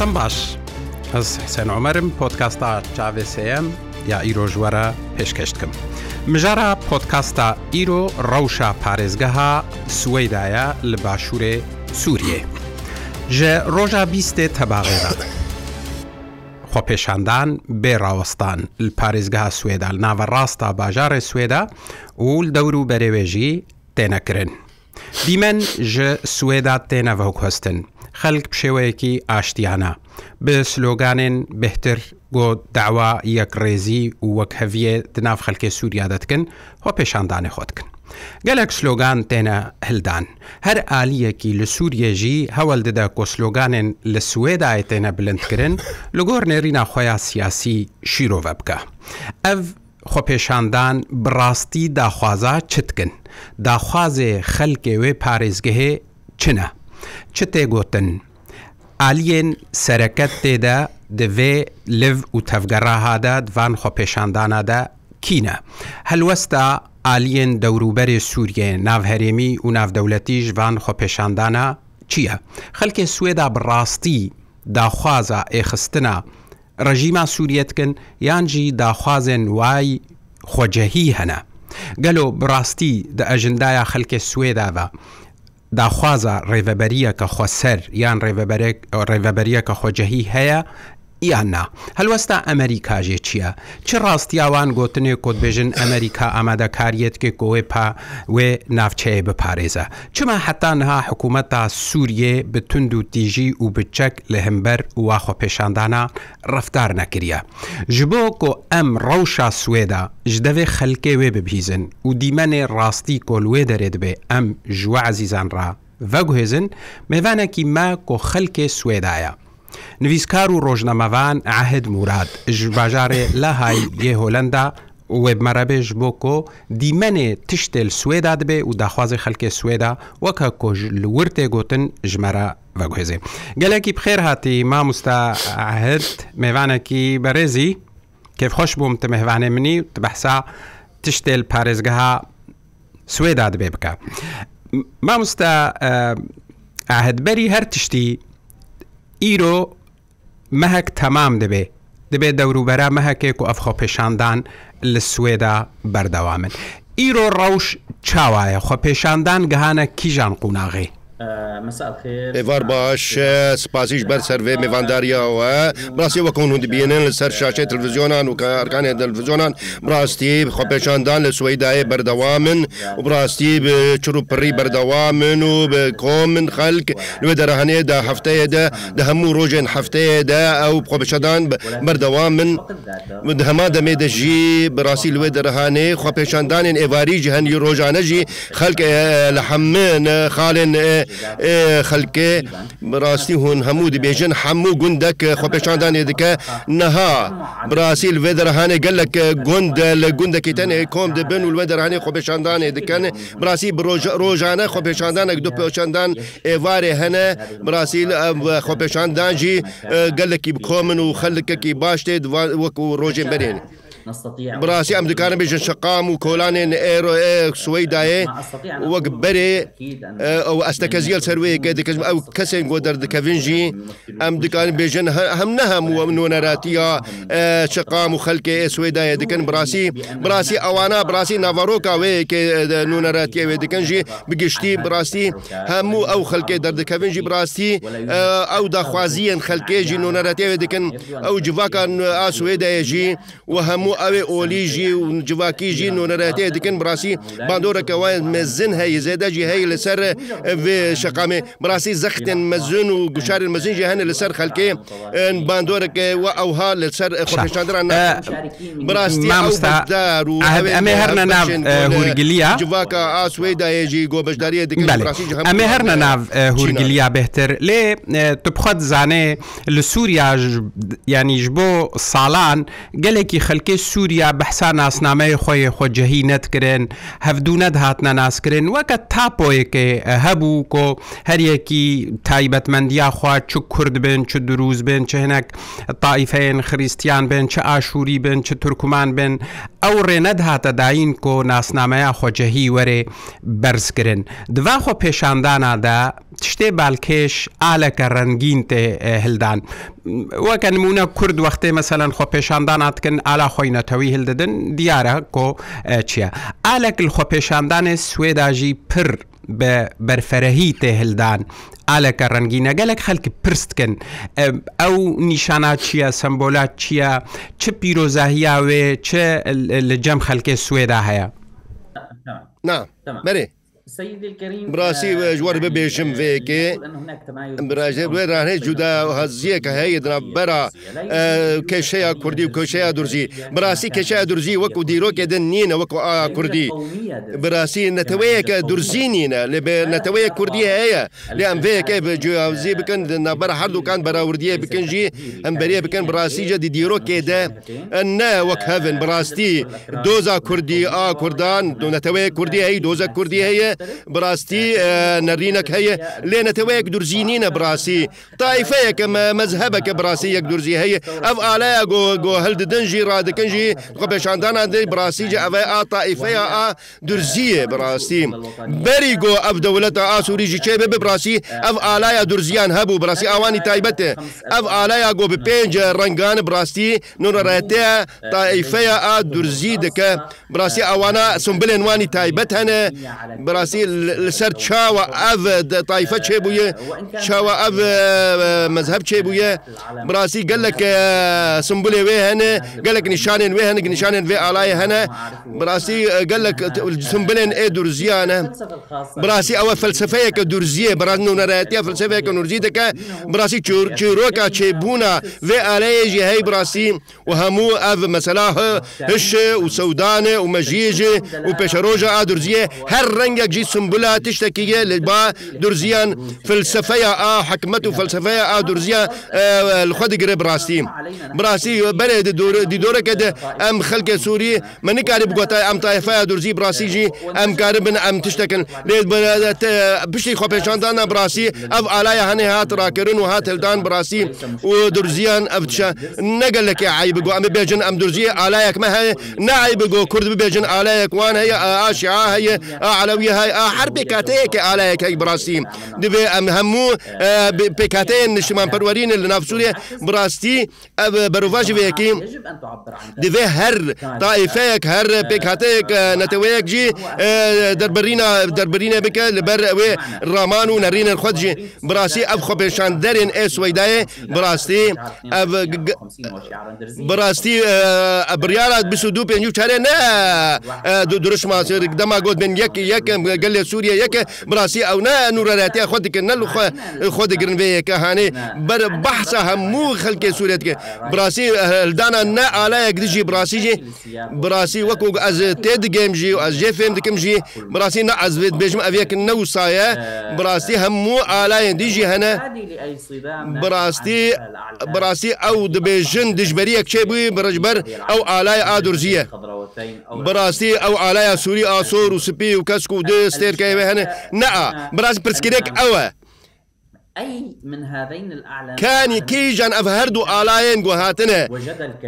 چەند باش ئەس حسێن ئۆمەرم پۆتکاستا چاVCM یا ئیرۆژوەرە پێشکەشتکم. مژارە پۆتکاستا ئیرۆ ڕەوشە پارێزگەها سوەیدایە لە باشوورێ سووریێ. ژە ڕۆژە بیستێ تەباغێرات. خۆپێشاندان بێڕاوەستان پارێزگەها سوێدا ناوەڕاستە باژارێ سوێدا ول دەور و بەرێوێژی تێنەکردن. دیمەن ژە سوێدا تێنەڤەوکوەستن خەلک شێوەیەکی ئاشتیانە بە سلۆگانێن بهتر گۆ داوا یەک ڕێزی و وەک هەویە دناف خەلکێ سووریا دەتکن خۆ پێشاندانێ خۆتکن. گەلک سلۆگان تێنە هلدان هەر ئالیەکی لە سووریێژی هەوڵ دەدا کۆسلۆگانێن لە سوێدای تێنە بلندکردن لەگۆر نێرینا خۆیان سیاسی شیرۆڤە بکە. ئەv خۆپێشاندان بڕاستی داخوازا چتکن داخوازێ خەلکێ وێ پارێزگەهێ چنە چ تێگوتن ئالیێن سەرەکەت تێدا دەوێ لڤ و تەفگەڕاهادا دوان خۆپێشاندانادا کینە هەلوەستا ئالیێن دەوروبەری سووریێ ناوهرێمی و ناودەولەتی ژوان خۆپێشاندانە چییە؟ خەلکێ سوێدا بڕاستی داخوازە ئێخستنە ڕژیما سووریەتکن یانجی داخوازێن وای خۆجەهی هەنا. گەلۆ بڕاستی دە ئەژندایە خەلکێ سوێداوە داخوازە ڕێڤەبەریە کە خۆسەر یان ڕێڤەبەرێک ڕێڤەبەریە کە خۆجەهی هەیە یاننا هەلوەستا ئەمریکاژێ چییە؟ چه ڕاستیاوان گوتنێ کۆتبێژن ئەمریکا ئامادەکاریەتکێک گۆێ پا وێ ناوچەیە بپارێزە چما حتانها حکوومەتا سووریێ بتونند و تیژی و بچەک لە هەمبەر واخۆ پێشاندانە ڕفتار نەکریە ji bo ku em rewşa Swêda ji devê xelkê wê bibîzin û dîmenê rastî kolwê derê dibe em ji we ezîzan ra veguhêzin mêvanekî me ku xelkê Swêdaya. نویسکار و ڕۆژنامەوان ئاهد مورات ژ باژارێ لە های گێ هۆلندا وێبمەرەبێژ بۆ کۆ دیمەنێ تشتێل سوێدا دەبێ و داخوازی خەلکێ سوێدا وەکە کۆژلور تێگوتن ژمارە بەگوێزێ گەلێکی بخێر هاتی مامۆستا ئاهد میێوانێکی بەڕێزی کێفخۆش بووم تەمەهوانێ منی بەحسا تشتێل پارێزگەها سوێدا دەبێ بکە مامۆستا ئاهدبەری هەر تشتی ئیرۆ مەهک تەمام دەبێ دەبێت دەوروبەرە مەهکێک و ئەفخۆ پێشاندان لە سوێدا بەردەوامن. ئیرۆ ڕەوش چاوایە خۆ پێشاندان گەهانە کیژان قوناغی ئێوار باش سپاسیش بەر سەرێ میوانداریەوە بڕاستی وەکەون بینێن لە سەر شاشەی تلویزیۆنان و کارکانی دەلویزیۆنان ڕاستی خۆپێشاندان لە سوەیدایە بەردەوامن و بڕاستی چروپڕی بەردەوامن و کۆمن خەلک لێ دەرەهانێدا هەفتەیەدا دە هەموو ڕۆژێن هەفتەیەدا ئەو خۆپێشەدان بەردەوامن هەما دەمێ دەژی بڕاستی لێ دەرەهانێ خۆپێشاندانێن ئێواریجی هەنی ڕۆژانەژی خەلک لە حەمن خاڵێن خەلکێ ڕاستی هون هەموو دەبێژن هەموو گوندەك خۆپێشاندانێ دکە نەها براسیل وێ دەرهانێ گەلک گوند لە گوندەکی تەنێ کۆم دەبن و وە دەرانێ خۆپێشاندانێ دکەن براسی ڕۆژانە خۆپێشاندانێک دو پێشاندان ئێوارێ هەنە براسیل خۆپێشاندانجی گەلکی بکۆمن و خەلکەکی باشێت وەکو ڕۆژێ بەرێن. بڕاستی ئەم دکانە بێژن شقام و کۆلانێن ئێرۆ سوەیداە وەک بەرێ ئەو ئەستەکە زیل سەروەیەکە دەکەس ئەو کەسێک بۆ دەردەکەڤنجی ئەم دکان بێژن هەم نەهەمووە نۆنەراتیە شقام و خەلکێ سوێدایە دەکەن براسی براسی ئەوانە براسی ناڤڕۆکاوەیەکێ نونەراتیاوێ دەکەنژی بگشتی براستی هەموو ئەو خەلکێ دەردەکەڤنجی براستی ئەو داخوازیەن خەلکێژی نونەراتیاوێ دەکەن ئەو جواکان ئاسوێدایەژی و هەموو هەموو ئەوێ ئۆلیژی و جوواکیژی نۆنەرەتێ دکن بڕاستی باندۆرەکەوای مەزن هەیە زێدەجی هەیە لەسەر شقامێ بڕاستی زەختن مەزون و گوشارن مەزنجی هەنە لەسەر خەلکێ باندۆرەکە و ئەوها لەسەر خۆشاندران بڕاستیدار و ئەمێ هەرنە ناو هورگلیە جوواکە ئاسوی داێژی گۆبشداریە دکن ئەمێ هەرنە ناو هورگلیە بهتر لێ تو بخوات زانێ لە سووریا ینیش بۆ ساڵان گەلێکی خەلکێ سووریا بەحسا ناسنامەی خۆی خۆجههی نەتکرێن هەفتونەت هاتنە ناسکرێن وەکە تاپۆیەکێ هەبوو کۆ هەریەکی تایبەتمەندیا خوا چ کورد بن چ دروست بن چ هەنێک تاائیفەن خریستیان بن چه ئاشووری بن چه تورکمان بن ئەو ڕێنەت هاتە داین کۆ ناسنامەیە خۆجههی وەرێ بەرزکردن دوا خۆ پێشاندانادا شتێ بالکێش ئالەکە ڕەنگین تێ هلدان وەکە نمونە کورد وەختەی مەسەلەن خۆ پێشانداناتکن ئالا خۆی نەتەوی هلدەدن دیارە کۆ چییە؟ ئالەکل خۆ پێشاندانێ سوێداژی پر بە بەرفەرەهی تێهلدان ئالەکە ڕەنگی نەگەلێک خەلکی پرستکن ئەو نیشانە چییە سمبۆلات چییە چ پیرۆزاهیاوێ چ لە جەم خەلکێ سوێدا هەیە؟ نه بەێ. براسی ژوار ببێژم vێکێ براژێ بێ ڕانێ جودا هەزیە کە هەیە درابەرا کێشەیە کوردی و کۆشەیە دورزی براسی کێشە دورزی وەکو دیرۆکێدن نینە وەکو ئا کوردی براسی نەتەوەیەکە دورزی نینە لە نەتەوەیە کوردی هەیە لێ ئەم vێکێ بەجیاوزی بکەن نەبەر هەردووکان بەراوردیە بکنجی ئەم بەرێ بکەن براسیجە دی دیرۆکێدە نە وەک هەڤن بڕاستی دۆزا کوردی ئا کوردان دو نەتەوەیە کوردی هەیە دۆزە کوردی هەیە براستی نەرینەک هەیە لێنەتەوەیەک دورزینینە براسی تایفەیەکە مەزهبەکە براسی یەک دورزی هەیە ئەف ئالەیە گۆ گۆ هەلد دنجی ڕادەکەنجی قبێشاندانە دەی براسیجە ئەوێ ئا تایفەیە ئا دورزیە براسی بەری گۆ ئەف دەولەتە ئاسووریژی چێ بێ براسی ئەف ئالایە دورزیان هەبوو براسی ئەوانی تایبەتێ ئەف ئالایە گۆ بە پێنج ڕنگانە براستی نونەڕێتەیە تایفەیە ئا دورزی دەکە براسی ئەوانە سمبلێنوانی تایبەت هەنێ براسی سیاسی لەسەر چاوە ئەڤ تایفە چێبووە چاوە ئەڤ مەذهب چێبووە بڕاستی گەلێکە سمبولێ وێ هەنێ گەلێک نیشانێن وێ هەنە نیشانێن وێ ئالایە هەنە بڕاستی گەلێک سمبلێن ئێ دورزیانە بڕاستی ئەوە فلسفەیەکە دورزیە بڕاست نونەرەتیە فلسفەیەکە نورزی دەکە بڕاستی چۆرۆکە چێبوونا وێ ئالەیەژی هەی بڕاستی و هەموو ئەڤ مەسەلا هەش و سەودانە و مەژیژێ و پێشەرۆژە ئادرزیە هەر ڕەنگێک ئەژی سمبلا تشتێکیە لە با دورزیان فلسفەیە ئا حکمت و فلسفەیە ئا دورزیە خۆ دەگرێ براستیم براسی بەرێ دیدۆرەکە دە ئەم خەلکە سووری منکاری بگوتە ئەم تایفەیە دورزی براسیژی ئەم کارە بن ئەم تشتەکەن لێت پشتی خۆپێشاندانە براسی ئەف ئالایە هەنێ هات ڕاکردن و هاتلدان براسی و دورزیان ئەفچە نەگەلەکی عی بگو ئەمە بێژن ئەم دورزیە ئالایەکمە هەیە نعی بگۆ کورد ببێژن ئالایەکوان هەیە ئاشیعا هەیە ئالەوی هەیە ئای ئاهر پێکاتەیەکە ئالایەکەی بڕاستی دەبێ ئەم هەموو پێکاتەیە نیشتمان پەروەرینە لە نافسوورێ بڕاستی بەروڤژ بەیەکی دەبێ هەر تاائفەیەک هەر پێکاتەیەک نەتەوەیەک جی دەربڕینە دەربرینە بکە لەبەر ئەوێ ڕامان و نەرینە خودجی براستی ئەف خۆپێشان دەرێن ئێسوەیدایە براستی براستی بریارات 22 پێ چارێ نە درشما دەما گوت بن یەک یەکم گەل لە سووریە یەکە بڕاستی ئەو نا نورەتی خۆتکە نەل خۆدەگرن بەیەکە هاانێ بەر بەحسا هەموو خەلکێ سوورەتکە براسی هەلدانە نە ئالایەک دژی براسیژێ براسی وەکو ئەز تێ دگەمژی و ئەس جێ فێم دکمژی براسی نە ئەزێت بێژم ئەوێک نەوسایە براسی هەموو ئالایەن دیژی هەنە براستی براستی ئەو دبێژن دژبەریەک چێ بووی بەڕژبەر ئەو ئالای ئادورزیە براستی ئەو ئالایە سووری ئاسۆر و سپی و کەسک و دێ ستێرکەوێ هەنێ نە براز پرسکرێک ئەوە. کانی کیژان ئەف هەردوو ئالاەن گو هاتنە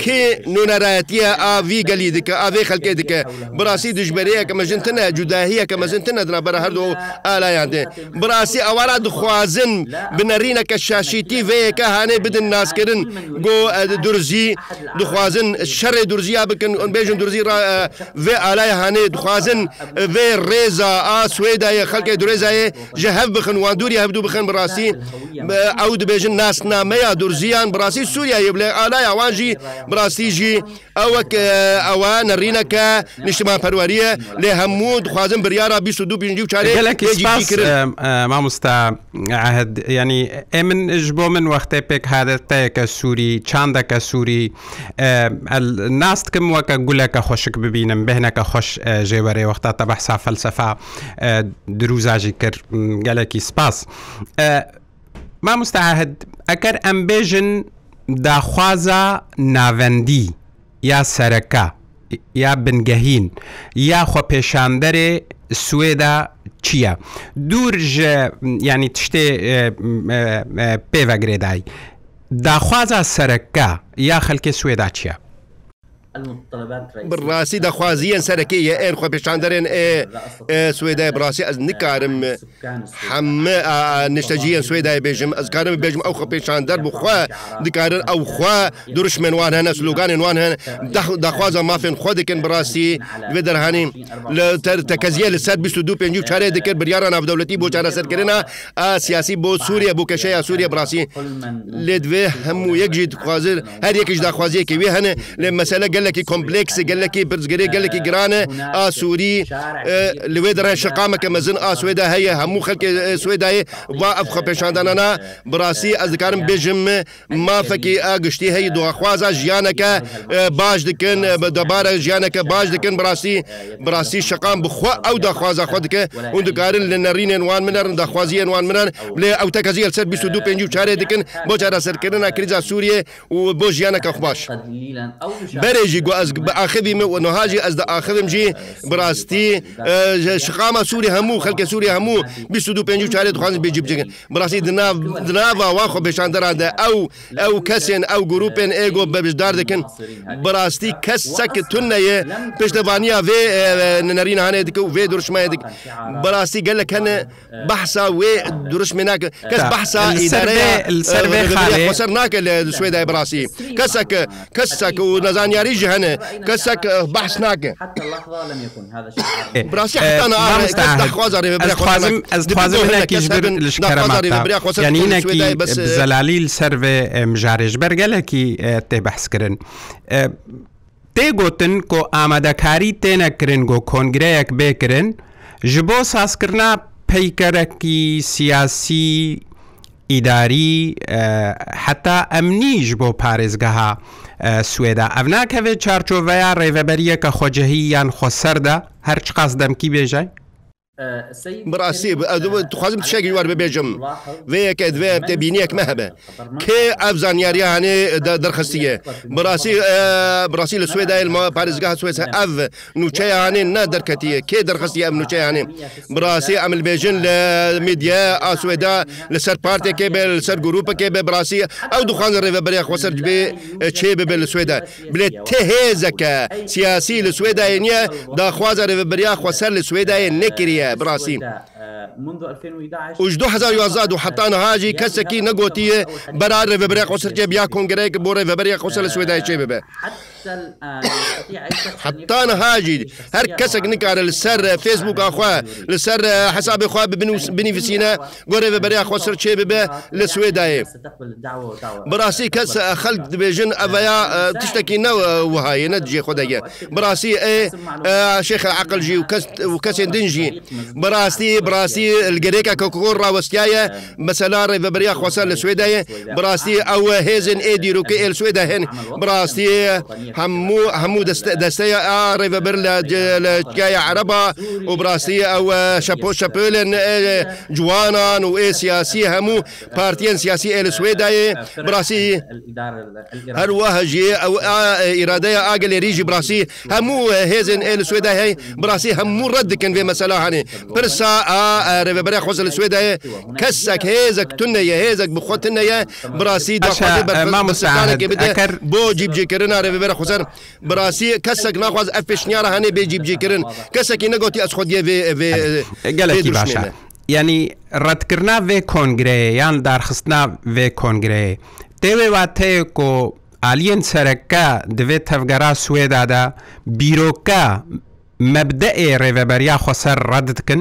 کێ نونەرایەتە ئاوی گەلی دکە ئاوێ خەلکێ دکە بڕاستی دژبەرەیە کە مەژنتنە جوداهیە کە مەزنتنە درا بەرە هەردوو ئالایان دێ بڕاستی ئەوانە دخوازن بنەرینە کە شاشیتی وەیەکە هانێ بدن ناسکردن گۆ دورزی دخوازن شەڕێ دورزیا بکن بێژن دورزی وێ ئالای هانێ دخوازن وێ ڕێزا ئاسوێدایە خەلکێ درێزایە ژە هەف بخن وان دووری هەبدوو بخن بڕاستی ئەو دەبێژن ناسنامەیە دورزیان بڕاستی سووریایی بڵێ ئالای ئەوانژی بڕاستیژی ئەوە ئەوە نەڕینەکە نیشتمان پەروەریە لێ هەموو دخوازم بریاە 22 چارێ مامۆستا ئاهد ینی ئێ منش بۆ من وەختێ پێک هادەتەیەکە سووری چاندەکە سووری ناستکم وەکە گولەکە خۆشک ببینم بهێنەکە خۆش ژێوەرێ وەختا تە بەحسا فەلسەفا دروزاژی کرد گەلێکی سپاس. ما مستعهد ئەگەر ئەمبێژن داخوازە ناوەندی یا سەرەکە یا بنگەهین یاخوا پێشاندەرێ سوێدا چییە؟ دوور ینی تشتێ پێوەگرێدای. داخوازە سەرەکە یا خەلکێ سوێدا چییە؟ بڕاستی دەخوازیەن سەرەکەی یە ئێر خۆ پێشان دەرێن سوێدای بڕاستی ئەس نکارم هەمە نیشتەجیەن سوێدای بێژم ئەسکارم بێژم ئەو خۆ پێشان دەر بخوا دیکارن ئەو خوا دروشمێنوان هەنە سلوگانێنوان هەن دەخوازە مافێن خۆ دەکەن بڕاستی بێ دەرهانیم لە تەکەزیە لە سەر 25 چارێ دەکرد بریارە ناودەوڵەتی بۆ چارە سەرکردنا سیاسی بۆ سووریا بۆ کەشەیە سووریا بڕاستی لێ دوێ هەموو یەکجی خوازر هەر یەکیش داخوازیەکەوی هەنە لێ مەسەلە گەل گەلێکی کۆمپلکسی گەلەکی برزگەری گەلێکی گرانە ئاسووری لێ دەڕێن شقامەکە مەزن ئاسوێدا هەیە هەموو خەک سوێدایە وا ئەفخە پێشاندانەنا بڕاستی ئە دکارم بێژم مافەکی ئاگشتی هەیە دواخوازە ژیانەکە باش دکن بە دەبارە ژیانەکە باش دکن بڕاستی بڕاستی شقام بخوا ئەو داخوازە خۆ دکە اون دکارن لە نەڕینێن وان منەرن داخوازیێن وان منەر لێ ئەو تەکەزی سەر 25 چارێ دکن بۆ چارەسەرکردن کریزا سووریە و بۆ ژیانەکە خوش بەرێ جی گو از آخری می و نهاجی از آخرم جی براستی شقام سوری همو خلک سوری همو 25 چارت خوانز به جیب جگن براستی دنا دنا وا خو بشان درانده او او کسن او گروپن ایگو ببشدار دکن براستی کس سک تنه پشتوانی و نرین هانه دک و درش ما دک براستی قال لك انا بحثا و درش مناك كاس بحثا اداريه السربي خاري وصرناك السويد براسي كسك كسك ونزانياري ئەویش هەنێ کەسێک بەحس ناکەن زەلالیل سەرێ مژارێژ بەرگەلێکی تێبحسکردن. تێگوتن کۆ ئامادەکاری تێنەکردن گۆ کۆنگرەیەک بێکردن ji بۆ سازکردنا پیکەرەکی سیاسی ئیداری حتا ئەمنیش بۆ پارێزگەها سوێدا ئەف ناکەوێت چارچۆڤەیە ڕێڤەبەریە کە خۆجههی یان خۆسەردا هەرچ قاس دەمکی بێژای بڕاستی خوازم شێکی وار ببێژم وەیەکە دوێ تێبینیەکمە هەبێ کێ ئەف زانیاریانێ دەرخستیە بڕاستی بڕاستی لە سوێدای ما پارێزگا سوێت ئەف نوچەیانێ نە دەرکەتیە کێ دەرخستی ئەم نوچەیانێ بڕاستی ئەملبێژن لە میدیە ئاسوێدا لەسەر پارتێکێ بێ لەسەر گرروپەکێ بێ بڕاستی ئەو دوخواان ڕێبەبەرێ خۆسەر بێ چێ ببێ لە سوێدا بلێ تێهێزەکە سیاسی لە سوێدای نییە داخوازە ڕێبەریا خۆسەر لە سوێدای نەکرە هەیە براسی حتا نەهاجی کەسێکی نەگوتیە بەرار ڕێبەبرێ قوسرکێ بیا کۆنگرەیەك بۆ ڕێبەبەری قوسە لە سوێدای چێ ببێ حتا نەهاجی هەر کەسێک نکارە لەسەر فێسبووکخوا لەسەر حسابی خوا بنیفسینە گۆرە بەبەریا خۆسەر چێ ببێ لە سوێدایە براسی کەس خەلک دبێژن ئەڤەیە تشتێکی نەوە وهایە نەجێ خۆدەگە براسی ئێ شێخە عقلژی و کەس و کەسێن دنجی بڕاستی بڕاستی گەرێکە کۆکۆ ڕاوەستایە مەسەلا ڕێبەبریا خۆسە لە سوێدایە بڕاستی ئەوە هێزن ئێ دیروکە ئێل سوێدا هێن بڕاستی هەموو هەموو دەستەیە ڕێبەبەر لە تکایە عربە و بڕاستی ئەوە شەپۆ شەپلن جوانان و ئێ سیاسی هەموو پارتیان سیاسی ئێل سوێدایە بڕاستی هەروەهژێ ئەو ئیرادەیە ئاگەلێریژی بڕاستی هەموو هێزن ئێل سوێدا هەی بڕاستی هەموو ڕەت دکن بێ مەسەلا هەنێ پرسا ڕێبەرە خۆزە لە سوێدایە کەسێک هێزك تونەیە هێزك بخۆتنەیە براسی داخواێ بدەکە بۆ جیبجیکردن ڕێبەرە خۆزەر براسی کەسێک ناخواز ئەف پێشنیارە هەنێ بێ جیبجیکردن کەسێکی نەگوتی ئەس خۆ گەلێکی باشە. ینی ڕەتکردنا وێ کۆنگرەیە یان دارخستنا وێ کۆنگرەیە دەوێ واتەیە کۆ ئالیەن سەرەکە دەوێت تەفگەرا سوێدادا بیرۆکە مەبدەێ ڕێڤەبەریا خۆسەر ڕەدتکن؟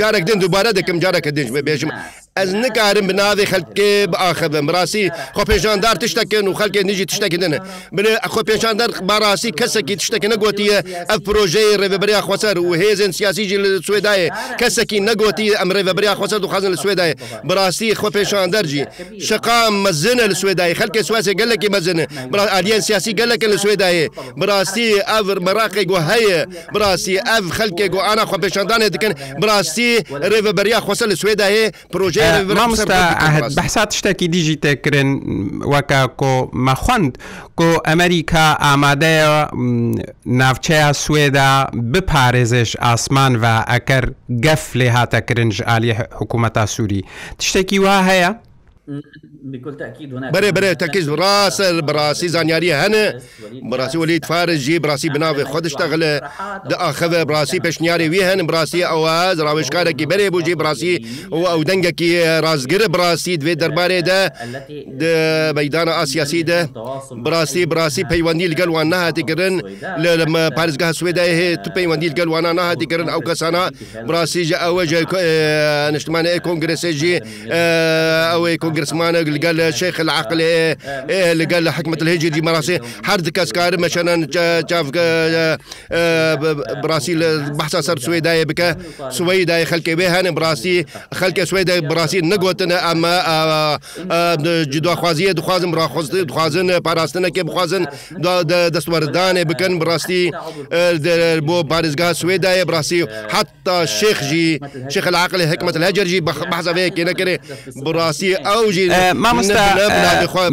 جارێک دێن دووبارە دەکەم جارەکە دێنج بێژم ئەس نکارم بناادی خەلکێ بەخەبم ڕاستی خۆ پێشاندار تشتەکەن و خەلکێ نیژی تشتەکردنە بنێ خۆ پێشاندار باڕاستی کەسێکی تشتەکە نەگوتیە ئەف پرۆژەی ڕێبەریا خۆسەر و هێزن سیاسیجی لە سوێدایە کەسێکی نەگوتی ئەم ڕێبەریا خۆسەر و خەزن لە سوێدایە بڕاستی خۆ پێشاندەرجی شقام مەزنە لە سوێدای خەلکە سواسێ گەلێکی مەزنە برا ئالیان سیاسی گەلەکە لە سوێدایە بڕاستی ئەڤر مەراقێک و هەیە بڕاستی ئەف خەلکێک و ئانا خۆ پێشاندانێ دکن بڕاستی ڕێبەریا خۆسە لە سوێدایە پرۆژە بەسات شتێکی دیژی تێکردن وەکە کۆ مەخۆند کۆ ئەمریکا ئامادەیە ناوچەیە سوێدا بپارێزش ئاسمان و ئەکەر گەف لێ هاتە کرنج عالی حکوومەتە سووری تشتێکی وا هەیە؟ بەێ بەێ تەکیز ڕاستە بەڕاستی زانیاری هەنە بەڕاستی وەلی فارجی بڕاستی بناوێ خۆشتەغلە داخەوە بڕاستی پێشنیاری وی هەن بڕاستی ئەوە ڕاوێشکارێکی بەرێ بۆژی بڕاستی و ئەو دەنگێکی ڕازگرە بڕاستی دوێ دەربارێدا بەدانە ئاسیاسیدا بڕاستی بڕاستی پەیوەندی لەگەل وان نهاتیگرن لە پارێزگا سوێدای هەیە تو پەیوەندی لەگەل وانە نهاتیگرن ئەو کەسانە بڕاستیژە ئەوە نیشتمانە کۆنگرسێژی ئەوەی کۆنگرسمانە لەگەل شێخ العقل لەگەل لە حکمت هێجی دیمەڕاستی هەر کەس کارە مەشەنە چافگە براسی لە بەسا سەر سوێدایە بکە سوەیدای خەلکە بێ هەنە براسی خەلکە سوێدای براسی نەگوتنە ئەمە جداخوازیە دخوازم ڕاخوازی دخوازن پاراستنەکە بخوازن دەستوەردانێ بکەن بڕاستی بۆ پارێزگا سوێدایە براسی حتا شێخژی شخ العقل حکمت لەجرژی بەحزەیەکی نەکرێ بڕاستی ئەوژی مامۆستا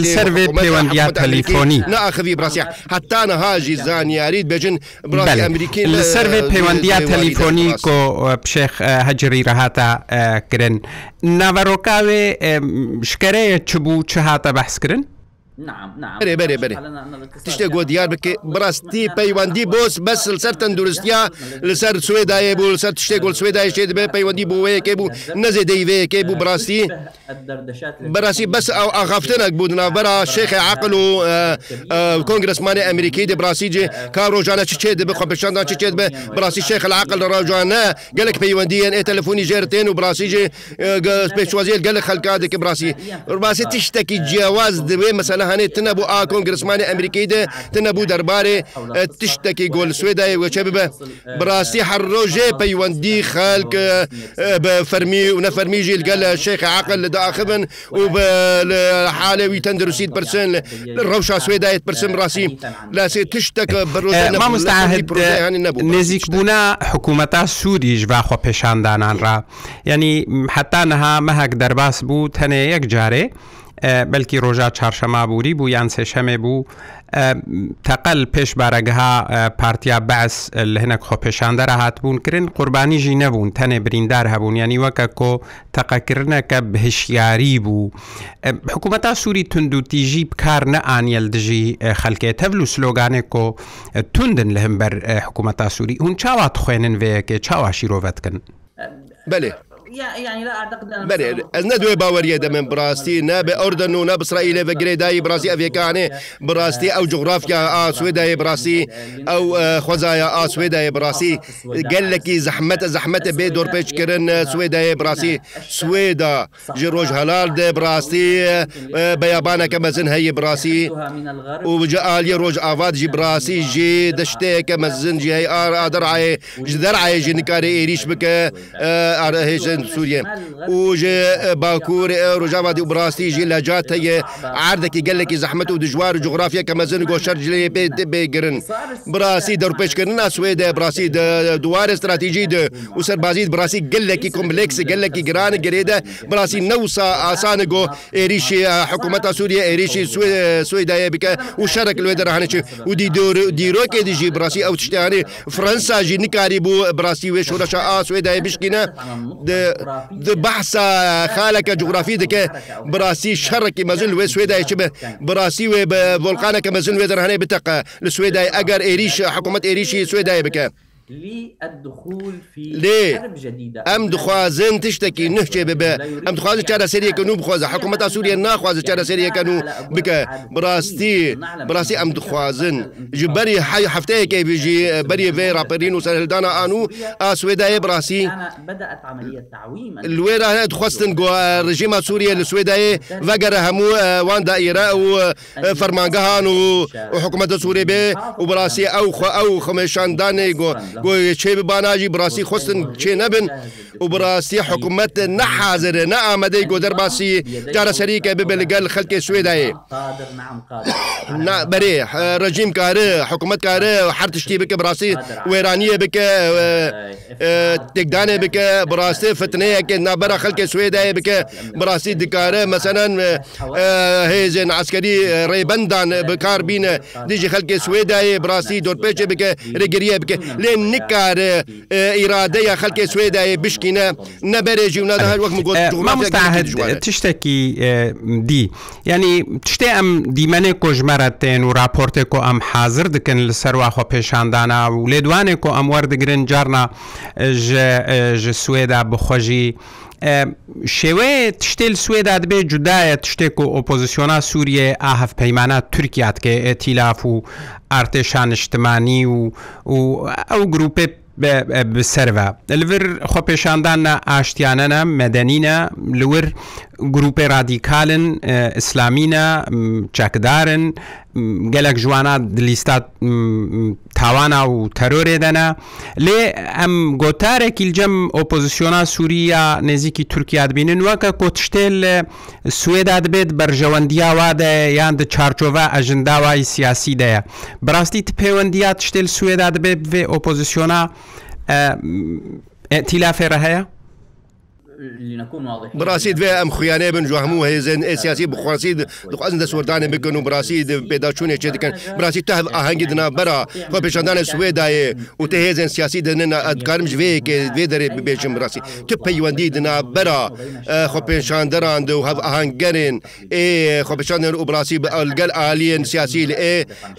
لەسەرێ پەیوەندیا تەلیفۆنی ناخەوی بڕاستیا هەتانە هاژی زانیاریت بەجن بڵی ئەمریکی لەسەرێ پەیوەندیا تەلیفۆنی کۆ پشێخ هەجری ڕەهاتە کرن ناوەڕۆکاوێ شکەرەیە چ بوو چه هاتە بەحسکردن بێ بەێ بێ تشتێک گۆ دیار بکە بڕاستی پەیوەندی بۆس بەس سەر تەندروستیا لەسەر سوێدایە بوو لەسەر تشتێک گۆل سوێدایشێت بێ پەیوەندی بۆەیەکێ بوو نەزێ دەیوەیەکێ بوو بڕاستی بەڕاستی بەس ئەو ئاغافتنەک بوو ناوبەرا شێخی عقل و کۆنگرسمانی ئەمریکی دە براسیجێ کا ڕۆژانە چ چێت بە خۆپشاندان چ چێت بە بڕاستی شێخ عقل لە ڕۆژانە گەلک پەیوەندیان ئێ تەلفۆنی ژێرتێن و براسیجێ پێشوازیت گەلک خەلکات دەکە براسی ڕباسی تشتێکی جیاواز دەبێ مەسەلە جیهانی تنە بوو ئا کۆنگرسمانی ئەمریکی دە تنە بوو دەربارێ تشتێکی گۆل سوێدای وەچە ببە بڕاستی هەر ڕۆژێ پەیوەندی خەک بە فەرمی و نەفەرمی ژیلگە لە شێخ عقل لە داخبن و بە حالەوی تەندروسیت پرسن ڕەوشا سوێدایت پرسم ڕاستی لاسێ تشتەکە بڕۆ نزیک بوونا حکوومەتا سوودیش باخۆ پێشاندانان ڕا ینی حتا نەها مەهک دەرباس بوو تەنێ یەک جارێ. بەلکی ڕۆژا چارشەما بووری بوو یان سێشەمێ بوو تەقل پێش بارەگەها پارتیا بەس لە هەنەک خۆپێشاندەرە هاتبوون کردن قوربانیژی نەبوون تەنێ بریندار هەبوون ینی وەکە کۆ تەقەکردنەکە بهشیاری بوو حکوومەتا سووری تونندوتیژی بکار نەئانیل دژی خەلکێت هەبل و سلۆگانێک کۆ توندن لە هەمبەر حکوومەتا سووری هون چاوات خوێنن وەیەکێ چاواشی ڕۆڤەتکن بەێ ez ne duê baweriye de min birastî nebe orden û ne Bisraîlê vegirê dayî birastî evêkanê birastî ew coğrafya a Swêdayê birastî ew xwezaya a Swêdayê birastî gelekî zehmet zehmet bê dorpêç kirin Swêdayê birastî Swêda ji roj helal de birastî beyabaneke mezin heyê birastî û ji aliyê roj avad jî birastî jê dişteyeke mezin jî hey ar derayê ji derayê jî nikarê êriş bike hêjin عن سوريا وجي باكور رجابة دي براسي جي لجات هي عردكي قال لك زحمة ودجوار وجغرافيا كما زين غوشر جلي بيجرن براسي در بيش كرن اسويد براسي دوار استراتيجي ده وسر بازيد براسي قال لك كومبلكس قال لك جران جريدة براسي نوسا آسان جو إريشي حكومة سوريا إريشي سويدا بك وشارك الويدر هانشي ودي دور ديروكي دي جي براسي او تشتاني فرنسا جي نكاري بو براسي وشورشا آسويدا بشكينا بەحسا خالەکە جوگرافی دەکە براسی شەڕێکی مەزن وێ سوێدای چ بە براسی وێ بە بۆڵقانەکە مەزن وێ دەرهانەی بتەقە لە سوێدای ئەگەر عێریش حکوومەت عێریشی سوێدای بکە لێ ئەم دخوازن تشتێکی نشتێ ببێ ئەم دخوازن چارە سریەکەن و بخوازە حکوومەتتا سووریە ناخوازە چارە سریەکەن و بکە بڕاستی بڕاستی ئەم دخوازن ji berî hey hefteyekê bijî berî vê raperîn û serhildana an û a Swêdayê birasî Lê re dixwastin got rejima Sûriye li Swêdayê vegere hemû wan daîre û fermangehan û hikûmeta Sûê bê û birasî ew ew xmeşandanê got چێ باناژی بڕاستی خستن چێ نەبن و بڕاستی حکوومەت نەحازرە نە ئامادەی گۆ دەرباسی جارەسەریکە ببێ لەگەل خەلکی سوێدایە بەێ ڕژیم کارە حکوومەت کارە هەر تشتی بکە بڕاستی وێرانیە بکە تێکدانێ بکە بڕاستی فتنەیەکە نابەرە خەلکە سوێدایە بکە بڕاستی دکارە مەسەەن هێزن عسکەری ڕێبندان بکار بینە دیژی خەلکی سوێدایە بڕاستی دۆرپێچێ بکە ڕێگریە بکە لێن نکاره ئیراده یا خەکێ سوێدایە بشکینە نەبەرێژی و نەداهر وەک تشتێکی دی ینی تشتێ ئەم دیمەنێک کۆژمەرەتێن و راپۆرتێک و ئەم حاضر دکن لەسەر واخۆ پێشاندانا و لێدوانێک و ئەم وەردەگرن جارنا سوێدا بخۆژی شێوەیە تشتێل سوێدا دەبێت جودایە تشتێک و ئۆپۆزیسیۆنا سووریە ئاهف پەیمانە تورکیاتکە ئەتیلاف و ئارتێشان شتمانی و و ئەو گروپێ بسەرە لەور خۆ پێشاندانە ئاشتیانەنە مەدەنینە لور گروپی رادیکالن ئیسلامینە چاکدارن گەلک جوانە دلیستات تاوانە و تەرۆرێ دەنا لێ ئەم گۆتارێکی جەم ئۆپۆزیسیۆنا سووریا نێزییکی تورکیادبینن وەکە کۆتشتێل سوێدا دەبێت بەرژەوەندیاوادە یان د چارچۆڤە ئەژنداوای سیاسی دەیە بڕاستی پەیوەندیات شتێل سوێدا دەبێت بێ ئۆپۆزیسیۆنا تیلافێرە هەیە براسی دوێ ئەم خویانێ بن جو هەموو هێزن ئسیاسی بخواسی دخوازن دە سوردانە بکەن و براسی پێداچوونێ چێ دەکەن براسی تا ئاهەنگی دنا بەرا خۆ پیشاندانە سوێدایێ و تە هێزن سیاسی دەنێن ئەدکارم ژێکێ دوێ دەرێ ببێژم براسی تو پەیوەندی دنا بەرا خۆ پێشاندەران و هەف ئاهەنگەرێن ئێ خۆپشاندن و براسی ئەلگەل ئالین سیاسی لە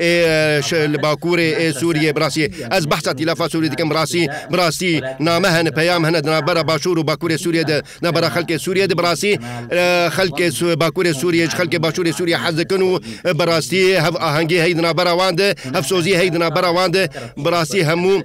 ئێ لە باکوورێ ئێ سووریە براسی ئەس بەحسەتی لەفا سووری دەکەم ڕاستی براستی نامە هەن پەیام هەنە دنا بەرە باشوور و باکوورێ سووریە سووریا د نه بر خلک سووریا د براسي خلک باکور سووریا خلک باشور سووریا حزکن او براسي هف اهنګي هیدنا براوند هف سوزي هیدنا براوند براسي همو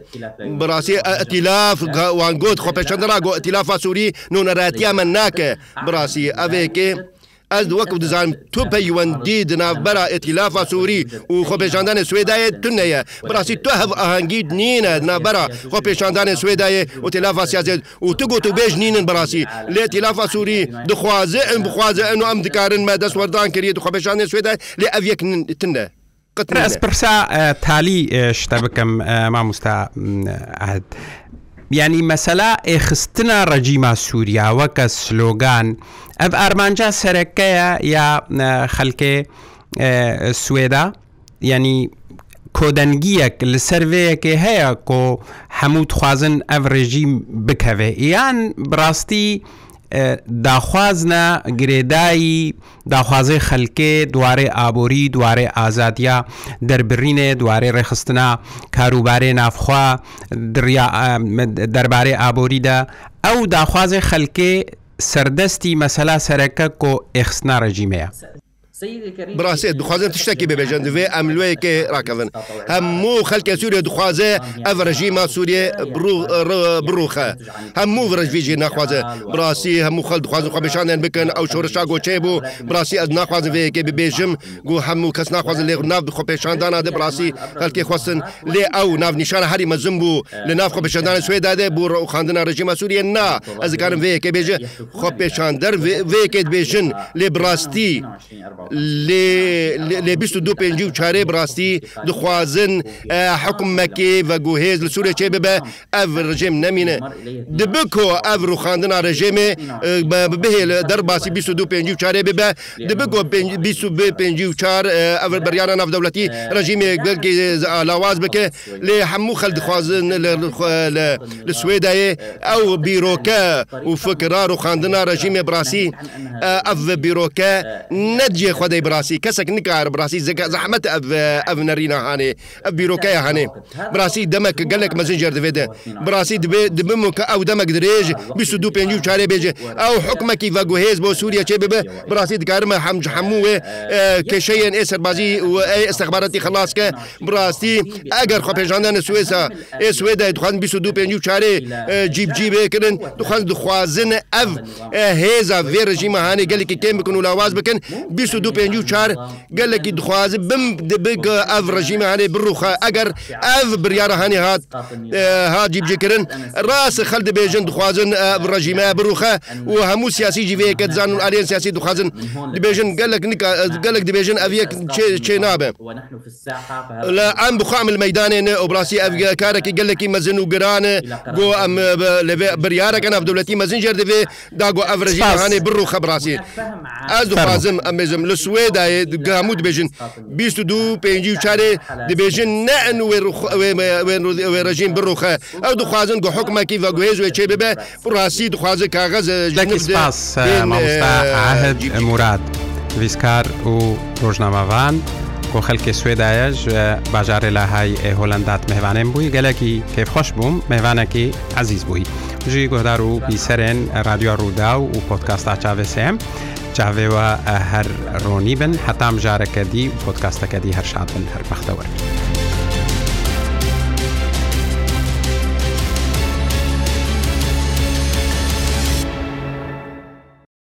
براسي ائتلاف وانګوت خو پښندرا ګو ائتلاف سووري نو نه راتیا مناکه براسي اوی کې ئەس وەکو دەزانم تو پەیوەندی دنابەرە ئەتیلافا سووری و خۆپێشاندانە سوێدایە تونەیە بڕاستی تو هەف ئاهنگید نینە نابەرە خۆپێشاندانە سوێدایە و تلافا سیازێت و تو گوت و بێژ نینن بڕاستی لێ تلافا سووری دخوازە ئەم بخوازە ئەن و ئەم دکارن مە دەست وەردان کرێت و خۆپێشانێ سوێدای لێ ئەڤێک تنە. ئەس پرسا تالی شتە بکەم مامۆستا بیانی مەسەلا ئێخستنە ڕەجیما سووریاوە کە سلۆگان ئەف ئارمانجا سەرەکەیە یا خەلکێ سوێدا ینی کۆدەنگیەک لە سەرڤەیەکێ هەیە کۆ هەموو خوازن ئەڤ ڕێژیم بکەوێ یان بڕاستی داخوازنە گرێدایی داخوازی خەلکێ دوارێ ئابووری دوارێ ئازادیا دەربڕینێ دوارێ ڕێخستنا کاروبارێ نافخوا دەربارەی ئابووریدا ئەو داخوازی خەلکێ سەردەستی مەسەلا سەرەکە کۆ ئێخستنا ڕژیمەیە. براسێت دخوازێت شتێکی ببێژن دوێ ئەم لێکێ ڕاکەون هەموو خەلکە سووریا دخوازێ ئەف ڕژیما سووریێ بڕوخە هەموو ڕژویژی ناخوازە براسی هەموو خەل دخوازن خۆبشانیان بکەن ئەو شۆرشا گۆچێ بوو براسی ئەز ناخوازن وەیەکێ ببێژم گو هەموو کەس ناخوازن لێ ناو خۆپێشاندانا دە براسی خەلکی خواستن لێ ئەو ناونیشانە هەری مەزم بوو لە ناف خۆپێشاندانە سوێدادێ بوو ڕوخاندنا ڕژیما سووریە نا ئەزگارم وەیەکە بێژە خۆپێشاندەر وەیەکێت بێژن لێ براستی لێ 25 و چارێ بڕاستی دخوازن حکومەکێ بە گوهێز لە سوورە چێ ببە ئەڤ ڕژێم نەمینە دبکۆ ئەڤ روخاندنا ڕژێمێ بهێ لە دەرباسی 25 و چارێ ببە دبگۆ 25 و چار ئەڤ بەریانە نافدەوڵەتی ڕژیمێک گەلکی ئالاواز بکە لێ هەموو خەل دخوازن لە سوێدایێ ئەو بیرۆکە و فکرار و خاندنا ڕژیمێ براسی ئەڤ بیرۆکە نەجێ خدای براسی کەسێک نکار براسی زەحمت ئەف نەرینە هاانێ ئە بیرۆکەیە هەانێ براسی دەمەکە گەلێک مەزنجەر دەبێتە براسی دبێ دبم کە ئەو دەمەک درێژ 25 و چارێ بێژێ ئەو حکومەکی ڤگوهێز بۆ سووریا چێ ببێ براسی دکارمە هەمج هەمووێ کێشەیەن ئێ سەربازی و ئەستەخباراتی خلاصکە براسی ئەگەر خۆپێژاندانە سوێسا ئێ سوێدای دخوان 25 و چارێ جیب جیبێکردن دخوان دخوازن ئەف هێزا وێ ڕژیمە هاانێ گەلێکی کێم بکن و لاواز بکەن 22 و پێ و چار گەلێکی دخوازی بم بگە ئەف ڕژیمانێ بڕوخە ئەگەر ئەف بریاڕەهانی هات هاجی بجکردن ڕاستە خەل دەبێژن دخوازن ڕژیمە بڕوخە و هەموو سیاسی جیوەیەکە زان و ئارێن سیاسی دخوازن دبێژن گەلک گەلک دەبێژن ئەڤەک چێ نابێ لە ئەم بخام مەدانێنە ئۆبراسی ئەفگە کارێکی گەلێکی مەزن و گرانە بۆ ئەم بریارەکە نابدەولەتی مەزنجر دەبێ داگۆ ئەڤڕژیمانێ بڕوخە بڕاستی ئەز دخوازم ئەمێزم لە سوێدایە گامو دبێژن 22 پێ چارێ دبێژن نەن ڕژین بڕوخە ئەو دخوازن گە حکمەکی بەگوێز وێ چێ ببێ ڕاستی دخوازە کاغەزهد مرات ویسکار و ڕۆژنامەوان. خەلکی سوێدایەش باژارێ لە های هۆلندات مهوانێن بووی گەلێکی کێفخۆش بووم مێوانەکی عزیز بووی ژی گۆدار و بیسەرێن رادیۆ ڕوودا و و پۆتکاستا چاوسم چاوێەوە هەر ڕۆنی بن هەتام ژارەکەدی و پۆتکاستەکەدی هەر شاد بن هەر بەختەوەرن.